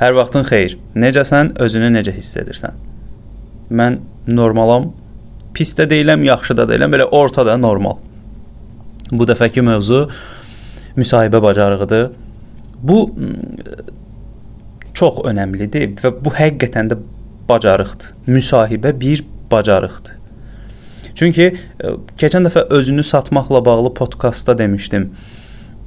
Hər vaxtın xeyir. Necəsən? Özünü necə hiss edirsən? Mən normalam. Pis də deyiləm, yaxşı da deyiləm, belə ortada normal. Bu dəfəki mövzu müsahibə bacarığıdır. Bu çox önəmlidir və bu həqiqətən də bacarıqdır. Müsahibə bir bacarıqdır. Çünki keçən dəfə özünü satmaqla bağlı podkastda demişdim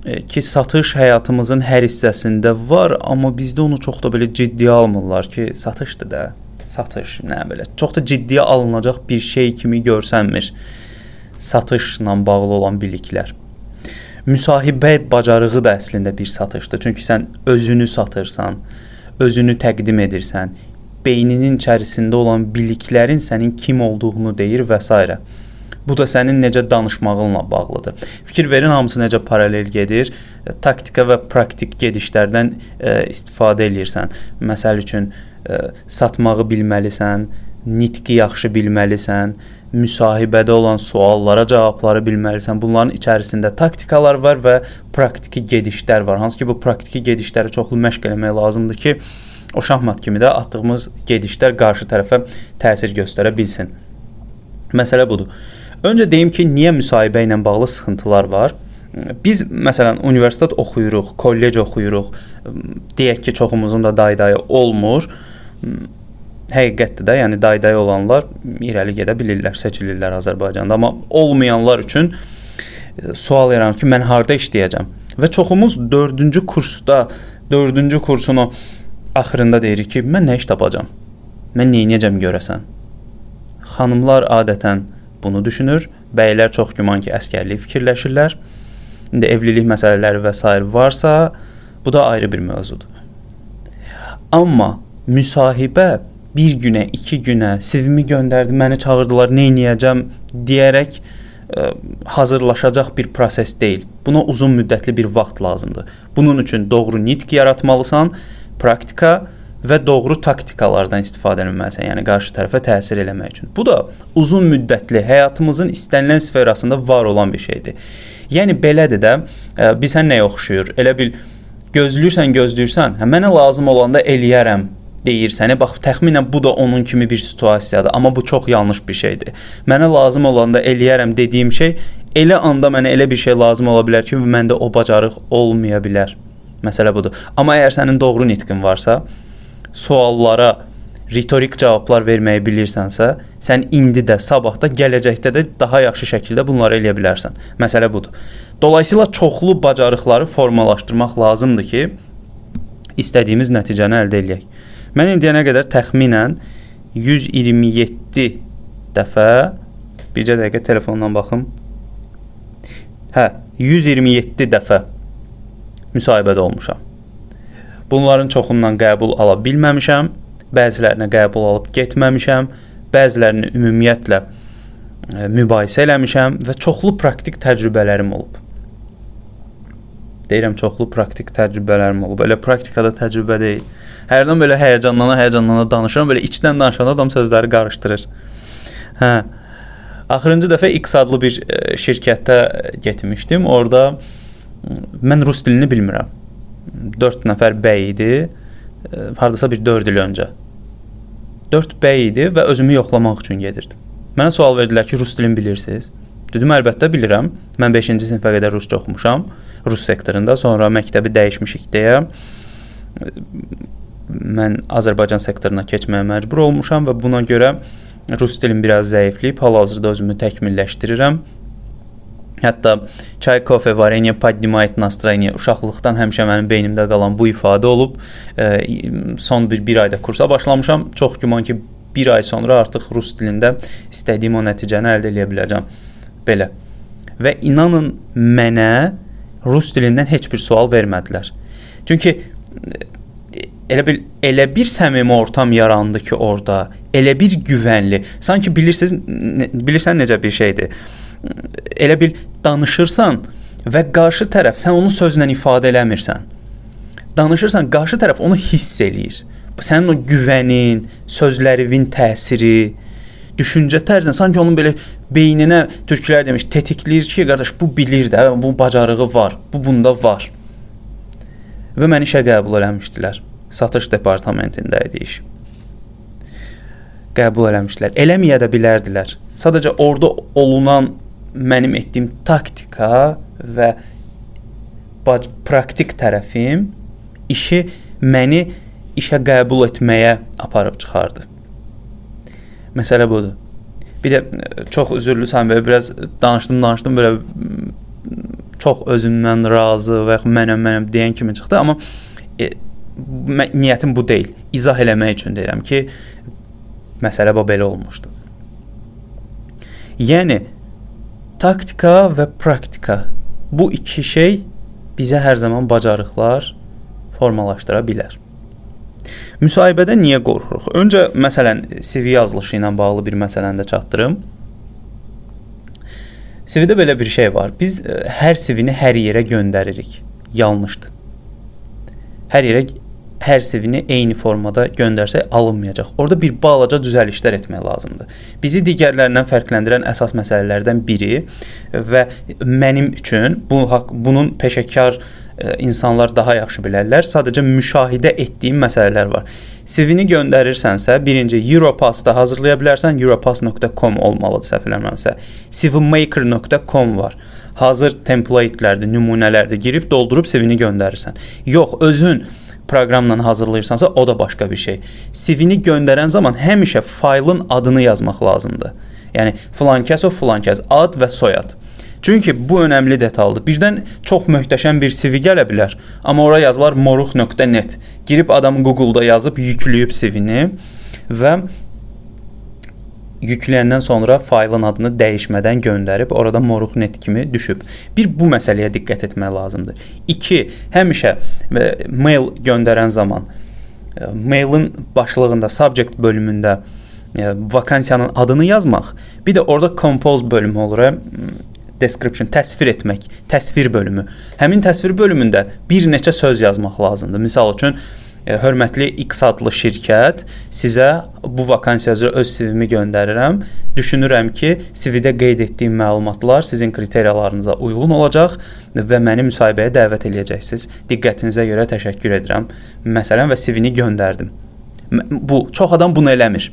ki, satış həyatımızın hər hissəsində var, amma bizdə onu çox da belə ciddiyə almırlar ki, satışdır da. Satış, nə belə çox da ciddiyə alınacaq bir şey kimi görsənmir. Satışla bağlı olan biliklər. Müsahibə bacarığı da əslində bir satışdır. Çünki sən özünü satırsan, özünü təqdim edirsən, beyninin içərisində olan biliklərin sənin kim olduğunu deyir və s. Bu da sənin necə danışmağınla bağlıdır. Fikir verin hamısı necə paralel gedir. E, taktika və praktik gedişlərdən e, istifadə eləyirsən. Məsəl üçün e, satmağı bilməlisən, nitqi yaxşı bilməlisən, müsahibədə olan suallara cavabları bilməlisən. Bunların içərisində taktikalar var və praktiki gedişlər var. Hansı ki bu praktiki gedişləri çoxlu məşq etmək lazımdır ki, o şahmat kimi də atdığımız gedişlər qarşı tərəfə təsir göstərə bilsin. Məsələ budur. Öncə deyim ki, niyə müsahibə ilə bağlı sıxıntılar var? Biz məsələn universitet oxuyuruq, kollec oxuyuruq. Deyək ki, çoxumuzun da dayı-dayı olmur. Həqiqətdir də, yəni dayı-dayı olanlar irəli gedə bilirlər, seçilirlər Azərbaycanda, amma olmayanlar üçün e, sual yaranır ki, mən harda işləyəcəm? Və çoxumuz 4-cü kursda, 4-cü kursunu axırında deyirik ki, mən nə iş tapacam? Mən nə edəcəm görəsən? Xanımlar adətən bunu düşünür. Bəylər çox güman ki, əskərlik fikirləşirlər. İndi evlilik məsələləri və s. varsa, bu da ayrı bir mövzudur. Amma müsahibə bir günə, iki günə CV-mi göndərdi, məni çağırdılar, nə edəcəm deyərək ə, hazırlaşacaq bir proses deyil. Buna uzun müddətli bir vaxt lazımdır. Bunun üçün doğru nitq yaratmalısan, praktika və doğru taktikalardan istifadə etməlisən, yəni qarşı tərəfə təsir eləmək üçün. Bu da uzun müddətli həyatımızın istənilən sferasında var olan bir şeydir. Yəni belədir də, ə, bizə nəyə oxşuyur? Elə bil gözləyirsən, gözləyirsən, hə mənə lazım olanda eləyərəm deyirsən. Bax, təxminən bu da onun kimi bir situasiyadır, amma bu çox yanlış bir şeydir. Mənə lazım olanda eləyərəm dediyim şey elə anda mənə elə bir şey lazım ola bilər ki, məndə o bacarıq olmaya bilər. Məsələ budur. Amma əgər sənin doğru nitqin varsa, suallara ritorik cavablar verməyi bilirsənsə, sən indi də, sabah da, gələcəkdə də daha yaxşı şəkildə bunları eləyə bilərsən. Məsələ budur. Dolayısıyla çoxlu bacarıqları formalaşdırmaq lazımdır ki, istədiyimiz nəticəni əldə edək. Mən indiyənə qədər təxminən 127 dəfə bircə dəqiqə telefondan baxım. Hə, 127 dəfə müsahibədə olmuşam. Bunların çoxundan qəbul ala bilməmişəm, bəzilərinə qəbul alıb getməmişəm, bəzilərini ümumiyyətlə e, mübahisə eləmişəm və çoxlu praktik təcrübələrim olub. Deyirəm çoxlu praktik təcrübələrim olub. Elə praktikada təcrübə deyil. Hərdən belə həyəcanlana, həyəcanlana danışıram, belə içdən danışanda adam sözləri qarışdırır. Hə. Axırıncı dəfə X adlı bir e, şirkətdə getmişdim. Orda mən rus dilini bilmirəm. 4 nəfər bəy idi. Hardasa bir 4 il öncə. 4 bəy idi və özümü yoxlamaq üçün gedirdim. Mənə sual verdilər ki, rus dilini bilirsiniz? Dedim, əlbəttə bilirəm. Mən 5-ci sinifə qədər rusca oxumuşam, rus sektorunda. Sonra məktəbi dəyişmişik deyə mən Azərbaycan sektoruna keçməyə məcbur olmuşam və buna görə rus dilim biraz zəifləyib, hal-hazırda özümü təkmilləşdirirəm. Hətta çay, kofe, vareniya поднимает настроение uşaqlıqdan həmişə mənim beynimdə qalan bu ifadə olub. E, son bir, bir ayda kursa başlamışam. Çox güman ki, bir ay sonra artıq rus dilində istədiyim o nəticəni əldə edə biləcəm. Belə. Və inanın mənə rus dilindən heç bir sual vermədilər. Çünki e, elə bir elə bir səmimi ortam yarandı ki, orada elə bir güvənli. Sanki bilirsiniz, bilirsən necə bir şeydir elə bil danışırsan və qarşı tərəf sən onu sözlə ifadə eləmirsən. Danışırsan, qarşı tərəf onu hiss eləyir. Bu sənin o güvənin, sözlərinin təsiri, düşüncə tərzin sanki onun belə beyninə türklər demiş, tetikləyir ki, qardaş bu bilir də, bu bacarığı var, bu bunda var. Və məni işə qəbul eləmişdilər. satış departamentində idi iş. Qəbul eləmişdilər. Eləməyə də bilərdilər. Sadəcə orada olunan mənim etdiyim taktika və praktik tərəfim işi məni işə qəbul etməyə aparıb çıxardı. Məsələ budur. Bir də e, çox üzürlüsən və biraz danışdım, danışdım belə çox özümdən razı və yaxud mənəm, mənəm deyən kimi çıxdı, amma e, niyyətim bu deyil. İzah eləmək üçün deyirəm ki, məsələ bu belə olmuşdu. Yəni taktika və praktika bu iki şey bizə hər zaman bacarıqlar formalaşdıra bilər. Müsahibədə niyə qorxuruq? Öncə məsələn CV yazılışı ilə bağlı bir məsələni də çatdırım. CV-də belə bir şey var. Biz e, hər CV-ni hər yerə göndəririk. Yanlışdır. Hər yerə hər CV-ni eyni formada göndərsək alınmayacaq. Orada bir balaca düzəlişlər etmək lazımdır. Bizi digərlərindən fərqləndirən əsas məsələlərdən biri və mənim üçün bu bunun peşəkar insanlar daha yaxşı bilərlər. Sadəcə müşahidə etdiyim məsələlər var. CV-ni göndərirsənsə, birinci Europass-da hazırlaya bilərsən, europass.com olmalıdır səhv eləmirəmsə. cvmaker.com var. Hazır template-lərdir, nümunələrdir. Girib doldurub CV-ni göndərirsən. Yox, özün proqramla hazırlayırsansa, o da başqa bir şey. CV-ni göndərən zaman həmişə faylın adını yazmaq lazımdır. Yəni filankəs o filankəs ad və soyad. Çünki bu önəmli detaldır. Birdən çox möhtəşəm bir CV gələ bilər, amma ora yazılar moruq.net. Girib adam Google-da yazıb yükləyib CV-ni və yükləyəndən sonra faylın adını dəyişmədən göndərib orada moruq.net kimi düşüb. Bir bu məsələyə diqqət etmək lazımdır. 2. Həmişə e, mail göndərən zaman e, mailin başlığında subject bölümündə e, vakansiyanın adını yazmaq, bir də orada compose bölümü olur description təsvir etmək, təsvir bölümü. Həmin təsvir bölümündə bir neçə söz yazmaq lazımdır. Məsəl üçün hörmətli X adlı şirkət sizə bu vakansiya üzrə öz CV-mi göndərirəm. Düşünürəm ki, CV-də qeyd etdiyim məlumatlar sizin kriteriyalarınıza uyğun olacaq və məni müsahibəyə dəvət eləyəcəksiniz. Diqqətinizə görə təşəkkür edirəm. Məsələn və CV-ni göndərdim. Bu çox adam bunu eləmir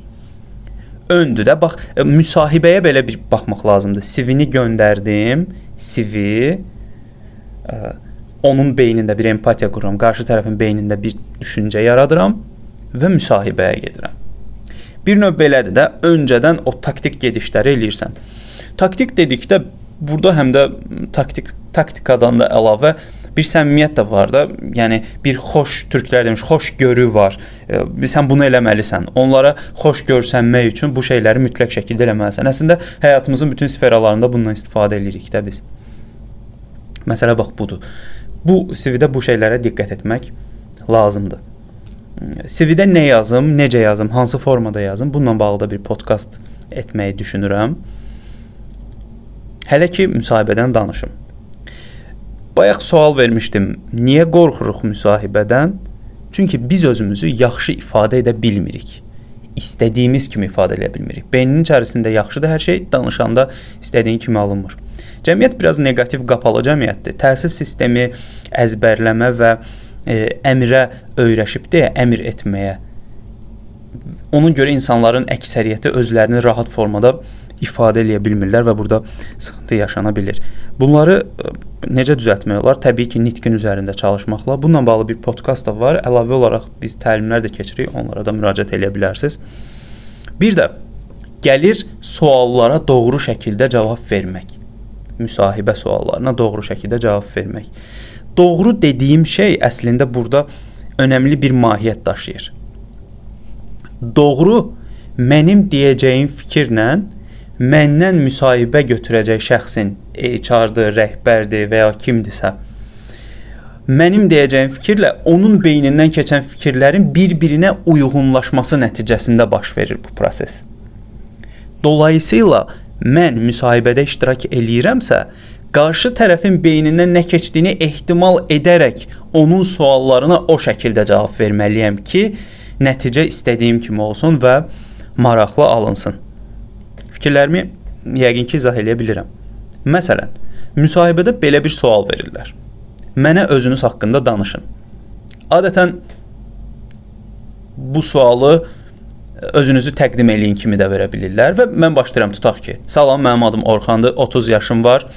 öndür də. Bax, e, müsahibəyə belə bir baxmaq lazımdır. CV-ni göndərdim. CV ə, e, onun beynində bir empatiya qururam, qarşı tərəfin beynində bir düşüncə yaradıram və müsahibəyə gedirəm. Bir növ belədir də, öncədən o taktik gedişləri eləyirsən. Taktik dedikdə burada həm də taktik taktikadan da əlavə bir səmimiyyət də var da. Yəni bir xoş türklər demiş, xoş görü var. E, sən bunu eləməlisən. Onlara xoş görsənmək üçün bu şeyləri mütləq şəkildə eləməlisən. Əslində həyatımızın bütün sferalarında bundan istifadə edirik də biz. Məsələ bax budur. Bu CV-də bu şeylərə diqqət etmək lazımdır. CV-də nə yazım, necə yazım, hansı formada yazım, bununla bağlı da bir podkast etməyi düşünürəm. Hələ ki müsahibədən danışım. Bayaq sual vermişdim. Niyə qorxuruq müsahibədən? Çünki biz özümüzü yaxşı ifadə edə bilmirik. İstədiyimiz kimi ifadə edə bilmirik. Beynin içərisində yaxşıdır hər şey, danışanda istədiyin kimi alınmır. Cəmiyyət biraz neqativ qapalı cəmiyyətdir. Təhsil sistemi əzbərləmə və e, əmrə öyrəşib deyə əmr etməyə. Ona görə insanların əksəriyyəti özlərini rahat formada ifadə eləyə bilmirlər və burada sıxıntı yaşana bilər. Bunları necə düzəltmək olar? Təbii ki, nitqin üzərində çalışmaqla. Bununla bağlı bir podkast da var. Əlavə olaraq biz təlimlər də keçirik, onlara da müraciət edə bilərsiniz. Bir də gəlir suallara doğru şəkildə cavab vermək. Müsahibə suallarına doğru şəkildə cavab vermək. Doğru dediyim şey əslində burada önəmli bir mahiyyət daşıyır. Doğru mənim deyəcəyim fikirlə məndən müsahibə götürəcək şəxsin HR-dır, rəhbərdir və ya kimdirsə mənim deyəcəyim fikirlə onun beynindən keçən fikirlərin bir-birinə uyğunlaşması nəticəsində baş verir bu proses. Dolayısıyla mən müsahibədə iştirak eləyirəmsə, qarşı tərəfin beynindən nə keçdiyini ehtimal edərək onun suallarına o şəkildə cavab verməliyəm ki, nəticə istədiyim kimi olsun və maraqlı alınsın. Fikirlərimi yəqin ki, izah edə bilirəm. Məsələn, müsahibədə belə bir sual verirlər. Mənə özünüz haqqında danışın. Adətən bu sualı özünüzü təqdim eləyin kimi də verə bilirlər və mən başlayıram tutaq ki, salam, mənim adım Orxandır, 30 yaşım var.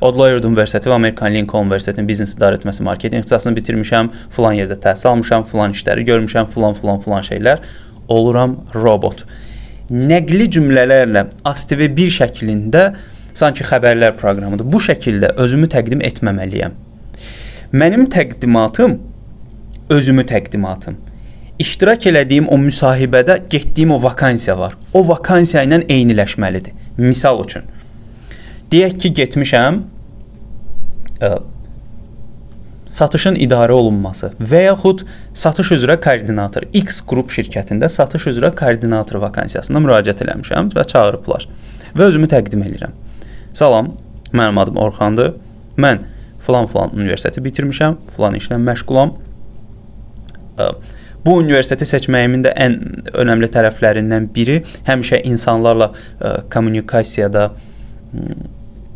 Odlayard Universiteti və Amerikan Lincoln Universitetinin biznes idarəetməsi marketinq ixtisasını bitirmişəm, filan yerdə təhsil almışam, filan işləri görmüşəm, filan filan filan şeylər. Oluram robot. Nəqli cümlələrlə ASTV 1 şəklində sanki xəbərlər proqramıdır. Bu şəkildə özümü təqdim etməməliyəm. Mənim təqdimatım özümü təqdimatım iştirak elədiyim o müsahibədə getdiyim o vakansiya var. O vakansiya ilə eyniləşməlidir. Misal üçün deyək ki, getmişəm ə, satışın idarə olunması və yaxud satış üzrə koordinator X qrup şirkətində satış üzrə koordinator vakansiyasına müraciət eləmişəm və çağırıblar və özümü təqdim edirəm. Salam, mənim adım Orxandır. Mən falan-falan universiteti bitirmişəm, falan işlə məşğulam. Bu universiteti seçməyimin də ən önəmli tərəflərindən biri həmişə insanlarla kommunikasiyada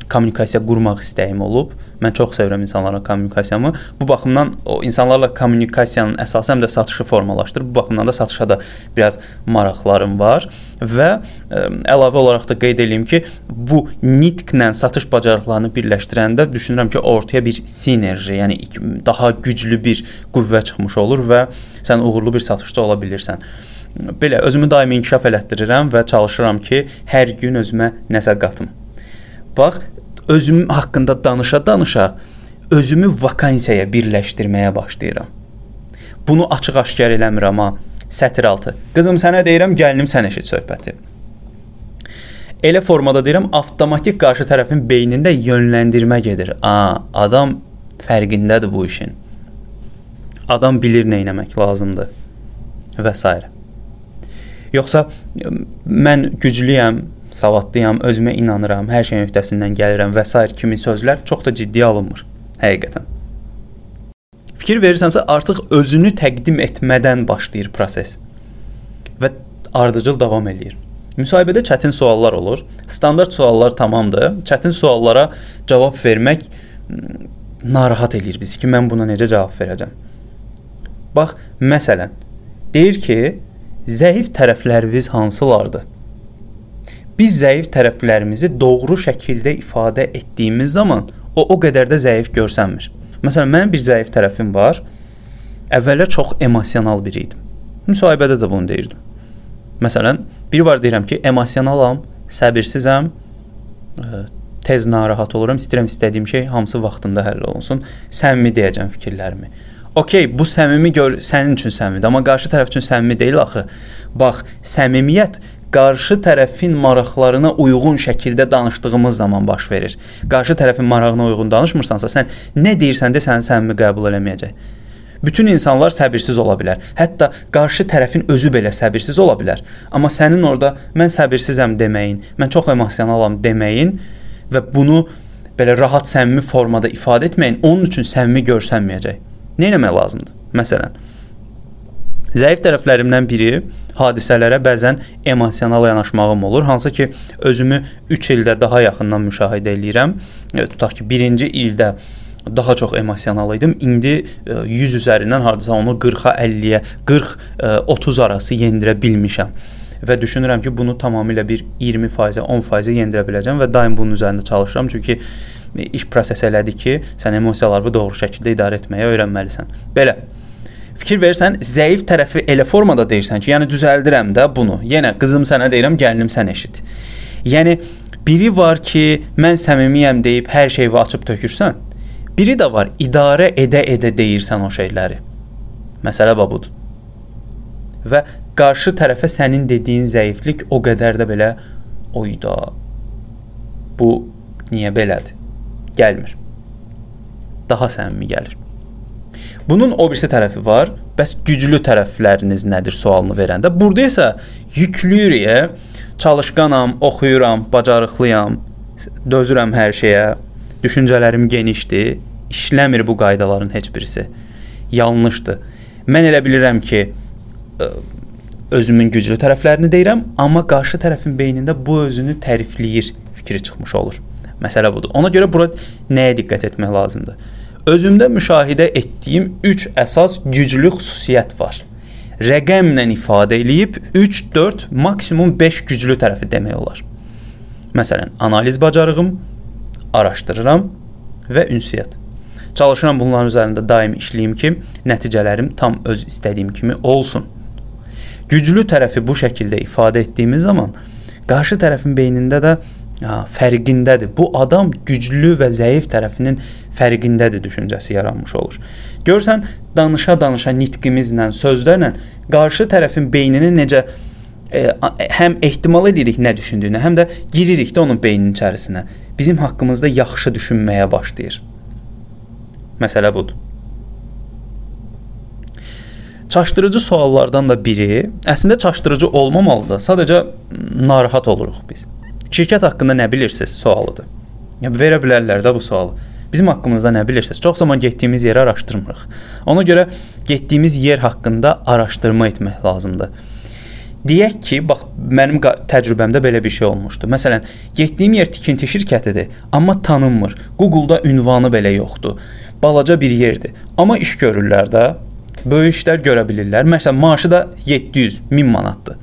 kommunikasiya qurmaq istəyim olub. Mən çox sevirəm insanlarla kommunikasiyamı. Bu baxımdan o insanlarla kommunikasiyanın əsası həm də satışı formalaşdırır. Bu baxımdan da satışa da biraz maraqlarım var və ə, əlavə olaraq da qeyd edeyim ki, bu nitqlə satış bacarıqlarını birləşdirəndə düşünürəm ki, ortaya bir sinerji, yəni daha güclü bir qüvvə çıxmış olur və sən uğurlu bir satışçı ola bilirsən. Belə özümü daimi inkişaf elətdirirəm və çalışıram ki, hər gün özümə nəsə qatım. Bax, özüm haqqında danışa-danışa özümü vakansiyaya birləşdirməyə başlayıram. Bunu açıq-aşkar eləmirəm amma sətr altı. Qızım sənə deyirəm, gəlinim sən eşit söhbəti. Elə formada deyirəm, avtomatik qarşı tərəfin beynində yönləndirmə gedir. A, adam fərqindədir bu işin. Adam bilir nə etmək lazımdır və s. Yoxsa mən güclüyəm, savadlıyam, özümə inanıram, hər şeyin öhdəsindən gəlirəm və s. kimi sözlər çox da ciddiyə alınmır həqiqətən. Fikir verirsənsə artıq özünü təqdim etmədən başlayır proses və ardıcıl davam eləyir. Müsahibədə çətin suallar olur. Standart suallar tamamdır. Çətin suallara cavab vermək narahat eləyir bizi ki, mən buna necə cavab verəcəm. Bax, məsələn, deyir ki, zəif tərəfləriniz hansılardır? Biz zəif tərəflərimizi doğru şəkildə ifadə etdiyimiz zaman o o qədər də zəif görsənmir. Məsələn, mənim bir zəif tərəfim var. Əvvəllər çox emosional biri idim. Müsahibədə də bunu deyirdim. Məsələn, biri var deyirəm ki, emosionalam, səbirsizəm, ə, tez narahat oluram, istəyirəm istədiyim şey hamısı vaxtında həll olunsun. Səmimi deyəcəm fikirlərimi. Okay, bu səmimi gör sənin üçün səmimidir, amma qarşı tərəf üçün səmimi deyil axı. Bax, səmimiyyət qarşı tərəfin maraqlarına uyğun şəkildə danışdığımız zaman baş verir. Qarşı tərəfin marağına uyğun danışmırsansa, sən nə deyirsən də səni səmimi qəbul eləməyəcək. Bütün insanlar səbirsiz ola bilər. Hətta qarşı tərəfin özü belə səbirsiz ola bilər. Amma sənin orada mən səbirsizəm deməyin, mən çox emosionalam deməyin və bunu belə rahat səmimi formada ifadə etməyin onun üçün səmimi görsənməyəcək. Nə etmək lazımdır? Məsələn, Zəif tərəflərimdən biri hadisələrə bəzən emosional yanaşmağım olur, hansı ki, özümü 3 ildə daha yaxından müşahidə eləyirəm. E, tutaq ki, 1-ci ildə daha çox emosional idim. İndi 100 e, üzərindən hardasa onu 40-a 50-yə, 40-30 arası yendirə bilmişəm və düşünürəm ki, bunu tamamilə bir 20%, 10% yendirə biləcəm və daim bunun üzərində çalışıram. Çünki e, iş proses elədi ki, sən emosiyalarını doğru şəkildə idarə etməyə öyrənməlisən. Belə fikir versən, zəif tərəfi elə formada deyirsən ki, yəni düzəldirəm də bunu. Yenə qızım sənə deyirəm, gəlinim sən eşit. Yəni biri var ki, mən səmimiyəm deyib hər şeyi açıb tökürsən. Biri də var, idarə edə-edə deyirsən o şeyləri. Məsələ budur. Və qarşı tərəfə sənin dediyin zəiflik o qədər də belə oyda. Bu niyə belədir? Gəlmir. Daha səmimi gəlir. Bunun o birisi tərəfi var. Bəs güclü tərəfləriniz nədir sualını verəndə. Burada isə yüklüyürük. Çalışqanam, oxuyuram, bacarıqlıyam, dözürəm hər şeyə. Düşüncələrim genişdir. İşləmir bu qaydaların heç birisi. Yanlışdır. Mən elə bilirəm ki, özümün güclü tərəflərini deyirəm, amma qarşı tərəfin beynində bu özünü tərifləyir fikri çıxmış olur. Məsələ budur. Ona görə bura nəyə diqqət etmək lazımdır? Özümdə müşahidə etdiyim 3 əsas güclü xüsusiyyət var. rəqəmlə ifadə eləyib 3, 4, maksimum 5 güclü tərəfi demək olar. Məsələn, analiz bacarığım, araşdırıram və ünsiyyət. Çalışıram bunların üzərində daim işləyim ki, nəticələrim tam öz istədiyim kimi olsun. Güclü tərəfi bu şəkildə ifadə etdiyimiz zaman qarşı tərəfin beynində də fərqindədir. Bu adam güclü və zəif tərəfinin fərqindədir düşüncəsi yaranmış olur. Görsən, danışa-danışa nitqimizlə, sözlərlə qarşı tərəfin beynini necə e, həm ehtimal edirik nə düşündüyünü, həm də giririk də onun beyninin içərisinə. Bizim haqqımızda yaxşı düşünməyə başlayır. Məsələ budur. Çaşdırıcı suallardan da biri, əslində çaşdırıcı olmamalıdır. Sadəcə narahat oluruq biz. Şirkət haqqında nə bilirsiniz sualıdır. Ya verə bilərlər də bu sualı. Bizim haqqımızda nə bilirsiniz? Çox zaman getdiyimiz yeri araşdırmırıq. Ona görə getdiyimiz yer haqqında araşdırma etmək lazımdır. Deyək ki, bax mənim təcrübəmdə belə bir şey olmuşdu. Məsələn, getdiyim yer tikinti şirkətidir, amma tanınmır. Google-da ünvanı belə yoxdur. Balaca bir yerdir. Amma iş görürlər də. Böyük işlər görə bilirlər. Məsələn, maaşı da 700, 1000 manatdır.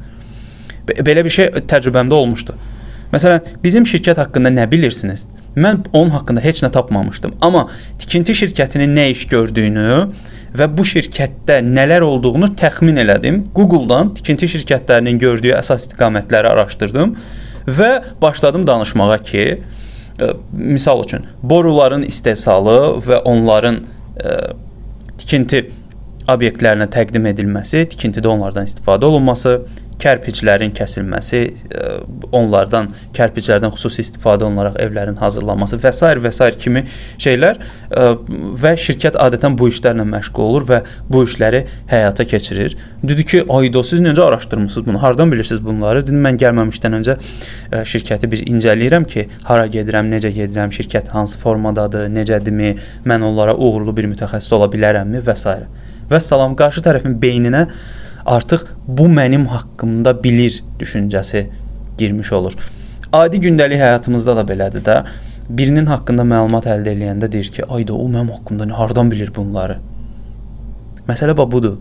Belə bir şey təcrübəmdə olmuşdu. Məsələn, bizim şirkət haqqında nə bilirsiniz? Mən onun haqqında heç nə tapmamışdım. Amma tikinti şirkətinin nə iş gördüyünü və bu şirkətdə nələr olduğunu təxmin elədim. Google-dan tikinti şirkətlərinin gördüyü əsas istiqamətləri araşdırdım və başladım danışmağa ki, e, misal üçün boruların istehsalı və onların ə, e, tikinti obyektlərinə təqdim edilməsi, tikintidə onlardan istifadə olunması, kərpiclərin kəsilməsi, e, onlardan kərpiclərdən xüsusi istifadə olunaraq evlərin hazırlanması və s. və s. kimi şeylər e, və şirkət adətən bu işlərlə məşğul olur və bu işləri həyata keçirir. Dedi ki, aydo siz necə araşdırmısınız bunu? Hardan bilirsiniz bunları? Dedim mən gəlməmişdən öncə e, şirkəti bir incələyirəm ki, hara gedirəm, necə gedirəm, şirkət hansı formadadır, necədirmi, mən onlara uğurlu bir mütəxəssis ola bilərəmmi və s. Və salam qarşı tərəfin beyninə artıq bu mənim haqqımda bilir düşüncəsi girmiş olur. Adi gündəlik həyatımızda da belədir də. Birinin haqqında məlumat əldə edəndə deyir ki, "Ayda o mənim haqqımda nə hardan bilir bunları?" Məsələ bax budur.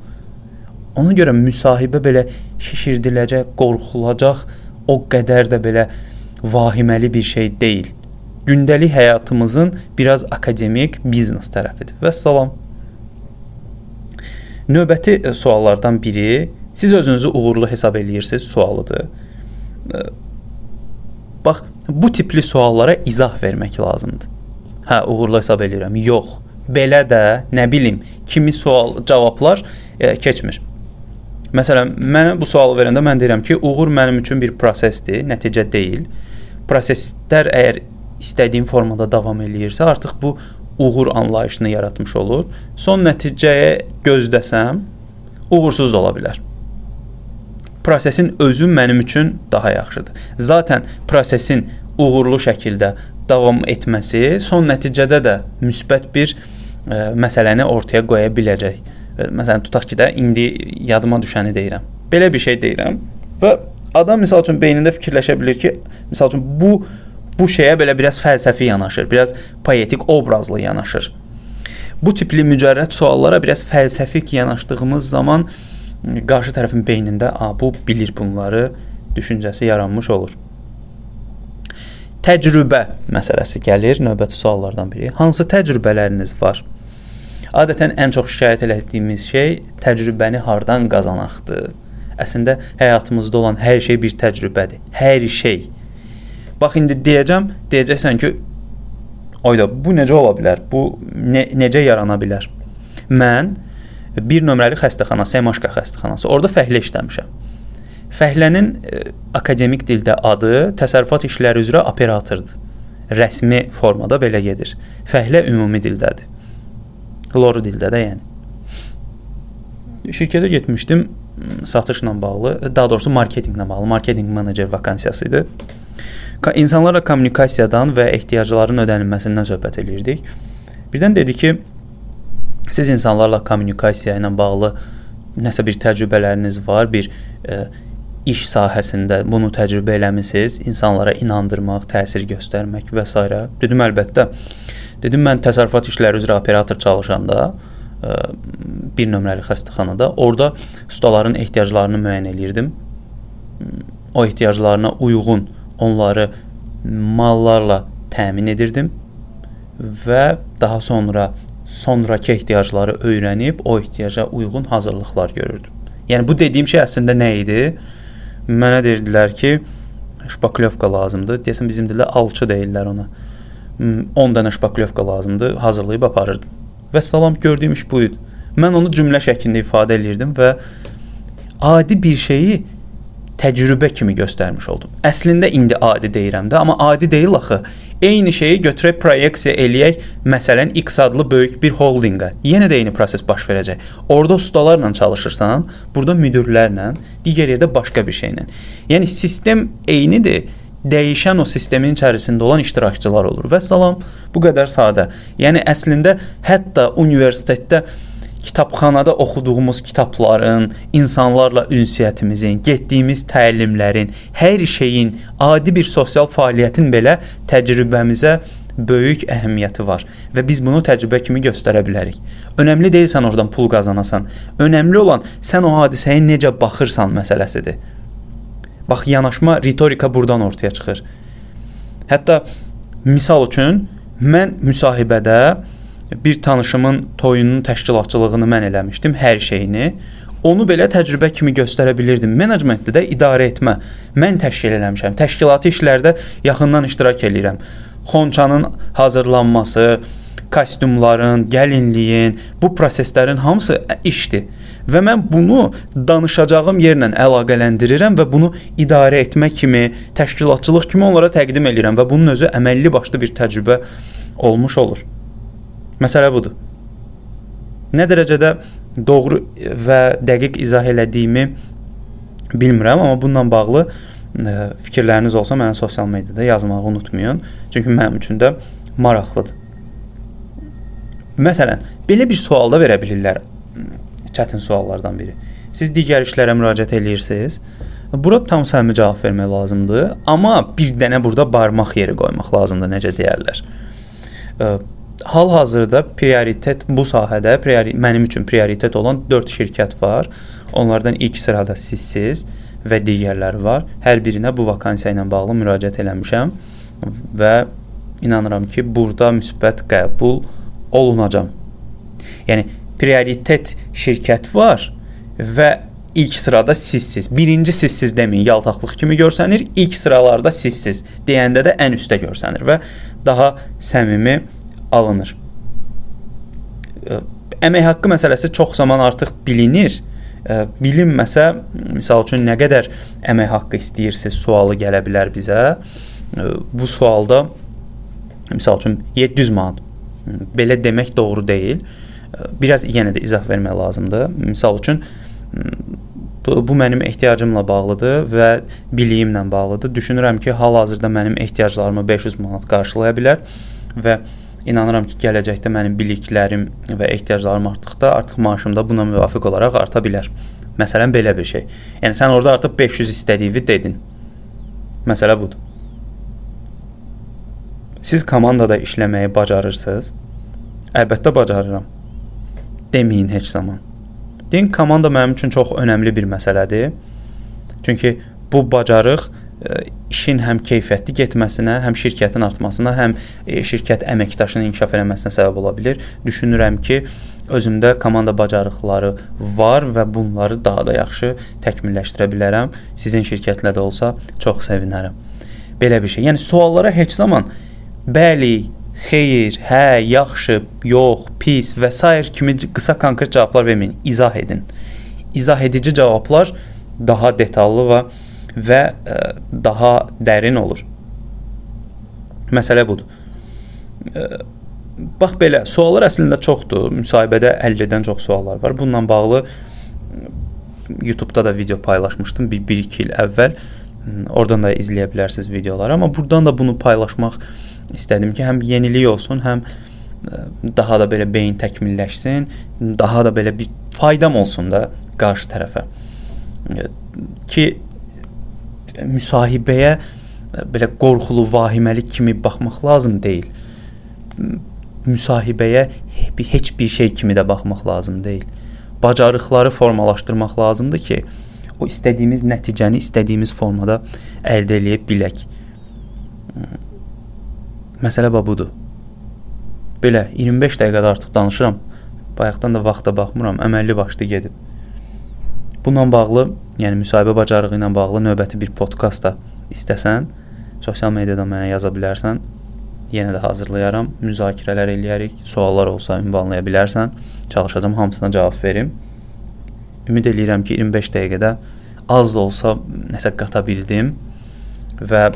Ona görə müsahibə belə şişirdiləcək, qorxulacaq, o qədər də belə vahiməli bir şey deyil. Gündəlik həyatımızın biraz akademik biznes tərəfidir. Və salam. Növbəti e, suallardan biri siz özünüzü uğurlu hesab eləyirsiniz sualıdır. E, bax, bu tipli suallara izah vermək lazımdır. Hə, uğurlu hesab eləyirəm. Yox. Belə də, nə bilim, kimi sual cavablar e, keçmir. Məsələn, mənə bu sualı verəndə mən deyirəm ki, uğur mənim üçün bir prosesdir, nəticə deyil. Proseslər əgər istədiyim formada davam eləyirsə, artıq bu uğur anlayışını yaratmış olur. Son nəticəyə gözləsəm, uğursuz da ola bilər. Prosesin özü mənim üçün daha yaxşıdır. Zaten prosesin uğurlu şəkildə davam etməsi son nəticədə də müsbət bir ə, e, məsələni ortaya qoya biləcək. E, məsələn, tutaq ki də indi yadıma düşəni deyirəm. Belə bir şey deyirəm və adam məsəl üçün beynində fikirləşə bilər ki, məsəl üçün bu bu şeyə belə biraz fəlsəfi yanaşır, biraz poetik obrazlı yanaşır. Bu tipli mücərrəd suallara biraz fəlsəfik yanaşdığımız zaman qarşı tərəfin beynində, "A, bu bilir bunları" düşüncəsi yaranmış olur. Təcrübə məsələsi gəlir növbəti suallardan biri. Hansı təcrübələriniz var? Adətən ən çox şikayət etdiyimiz şey təcrübəni hardan qazanaqdır. Əslində həyatımızda olan hər şey bir təcrübədir. Hər şey. Bax indi deyəcəm, deyəcəksən ki, oyda bu necə ola bilər? Bu ne, necə yarana bilər? Mən bir nömrəli xəstəxana, Semaşka xəstəxanası. Orada fəhlə işləmişəm. Fəhlənin e, akademik dildə adı təsərrüfat işləri üzrə operatordur. Rəsmi formada belə gedir. Fəhlə ümumi dildədir. Loru dildə də yəni. Şirkətə getmişdim satışla bağlı, daha doğrusu marketinqlə bağlı, marketinq menecer vakansiyası idi insanlarla kommunikasiyadan və ehtiyacların ödənilməsindən söhbət eləyirdik. Birdən dedi ki, siz insanlarla kommunikasiya ilə bağlı nəsə bir təcrübələriniz var, bir e, iş sahəsində bunu təcrübə eləmisiniz, insanlara inandırmaq, təsir göstərmək və s. Dedim əlbəttə. Dedim mən təsərrüfat işləri üzrə operator çalışanda bir nömrəli xəstəxanada. Orda ustaların ehtiyaclarını müəyyən eləyirdim. O ehtiyaclarına uyğun onları mallarla təmin edirdim və daha sonra sonrakı ehtiyacları öyrənib o ehtiyaca uyğun hazırlıqlar görürdüm. Yəni bu dediyim şey əslində nə idi? Mənə deyirdilər ki, şpaklyovka lazımdır. Deyəsən bizim dildə alçı deyirlər ona. 10 dənə şpaklyovka lazımdır, hazırlayıb aparırdım. Və salam gördüyüm iş bu idi. Mən onu cümlə şəklində ifadə eləyirdim və adi bir şeyi təcrübə kimi göstərmiş oldum. Əslində indi adi deyirəm də, amma adi deyil axı. Eyni şeyi götürək proyeksiya eləyək, məsələn X adlı böyük bir holdinqə. Yenə də eyni proses baş verəcək. Orda ustalarla çalışırsan, burada müdirlərlə, digər yerdə başqa bir şeylə. Yəni sistem eynidir. Dəyişən o sistemin içərisində olan iştirakçılar olur. Və salam, bu qədər sadə. Yəni əslində hətta universitetdə kitabxanada oxuduğumuz kitabların, insanlarla ünsiyyətimizin, getdiyimiz təlimlərin, hər şeyin, adi bir sosial fəaliyyətin belə təcrübəmizə böyük əhəmiyyəti var və biz bunu təcrübə kimi göstərə bilərik. Önəmli deyil sən oradan pul qazanasan. Önəmli olan sən o hadisəyə necə baxırsan məsələsidir. Bax yanaşma ritorika burdan ortaya çıxır. Hətta misal üçün mən müsahibədə bir tanışımın toyunun təşkilatçılığını mən eləmişdim, hər şeyini. Onu belə təcrübə kimi göstərə bilirdim. Menecmentdə də idarə etmə. Mən təşkil eləmişəm. Təşkilati işlərdə yaxından iştirak eləyirəm. Xonçanın hazırlanması, kostyumların, gəlinliyin, bu proseslərin hamısı işdir. Və mən bunu danışacağım yerlə əlaqələndirirəm və bunu idarə etmə kimi, təşkilatçılıq kimi onlara təqdim eləyirəm və bunun özü əməlli başlı bir təcrübə olmuş olur. Məsələ budur. Nə dərəcədə doğru və dəqiq izah elədiyimi bilmirəm, amma bununla bağlı e, fikirləriniz olsa mənə sosial mediada yazmağı unutmayın. Çünki mənim üçün də maraqlıdır. Məsələn, belə bir sual da verə bilirlər. Çətin suallardan biri. Siz digər işlərə müraciət eləyirsiniz. Bura tam səmimi cavab vermək lazımdır, amma bir dənə burada barmaq yeri qoymaq lazımdır, necə deyərlər. Hal-hazırda prioritet bu sahədə priori mənim üçün prioritet olan 4 şirkət var. Onlardan ilk sırada sizsiz və digərləri var. Hər birinə bu vakansiya ilə bağlı müraciət eləmişəm və inanıram ki, burada müsbət qəbul olunacam. Yəni prioritet şirkət var və ilk sırada sizsiz. Birinci sizsiz deməyin, yaltaqlıq kimi görsənir. İlk sıralarda sizsiz deyəndə də ən üstdə görsənir və daha səmimi alınır. Əmək haqqı məsələsi çox zaman artıq bilinir. Bilinməsə, misal üçün nə qədər əmək haqqı istəyirsiz sualı gələ bilər bizə. Bu sualda misal üçün 700 manat. Belə demək doğru deyil. Biraz yenə də izah vermək lazımdır. Misal üçün bu mənim ehtiyacımla bağlıdır və biliyimlə bağlıdır. Düşünürəm ki, hal-hazırda mənim ehtiyaclarımı 500 manat qarşılaya bilər və İnanıram ki, gələcəkdə mənim biliklərim və ehtiyaclarım artdıqda artıq maaşım da buna müvafiq olaraq arta bilər. Məsələn belə bir şey. Yəni sən orada artıq 500 istədiyini dedin. Məsələ budur. Siz komandada işləməyi bacarırsınız? Əlbəttə bacarıram. Deməyin heç zaman. Deyin komanda mənim üçün çox önəmli bir məsələdir. Çünki bu bacarıq işin həm keyfiyyətli getməsinə, həm şirkətin artmasına, həm e, şirkət əməkdaşının inkişaf eləməsinə səbəb ola bilər. Düşünürəm ki, özümdə komanda bacarıqları var və bunları daha da yaxşı təkmilləşdirə bilərəm. Sizin şirkətlə də olsa çox sevinərəm. Belə bir şey. Yəni suallara heç zaman bəli, xeyir, hə, yaxşı, yox, pis və s. kimi qısa konkret cavablar verməyin, izah edin. İzah edici cavablar daha detallı və və ə, e, daha dərin olur. Məsələ budur. Ə, e, bax belə, suallar əslində çoxdur. Müsahibədə 50-dən çox suallar var. Bununla bağlı YouTube-da da video paylaşmışdım bir 1-2 il əvvəl. Oradan da izləyə bilərsiniz videoları, amma burdan da bunu paylaşmaq istədim ki, həm yenilik olsun, həm e, daha da belə beyin təkmilləşsin, daha da belə bir faydam olsun da qarşı tərəfə. Ki müsahibəyə belə qorxulu, vahiməli kimi baxmaq lazım deyil. müsahibəyə heç bir şey kimi də baxmaq lazım deyil. Bacarıqları formalaşdırmaq lazımdır ki, o istədiyimiz nəticəni istədiyimiz formada əldə edə bilək. Məsələ budur. Belə 25 dəqiqədə artıq danışıram. Bayaqdan da vaxta baxmıram, əməlli başlı gedib. Bununla bağlı, yəni müsahibə bacarığı ilə bağlı növbəti bir podkast da istəsən, sosial mediada mənə yaza bilərsən. Yenə də hazırlayaram, müzakirələr eləyərik. Suallar olsa ünvanlaya bilərsən. Çalışacağam hamısına cavab verim. Ümid eləyirəm ki, 25 dəqiqədə az da olsa nəsə qata bildim və ə,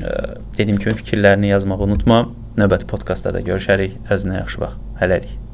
e, dediyim kimi fikirlərini yazmağı unutma. Növbəti podkastda da görüşərik. Özünə yaxşı bax. Hələlik.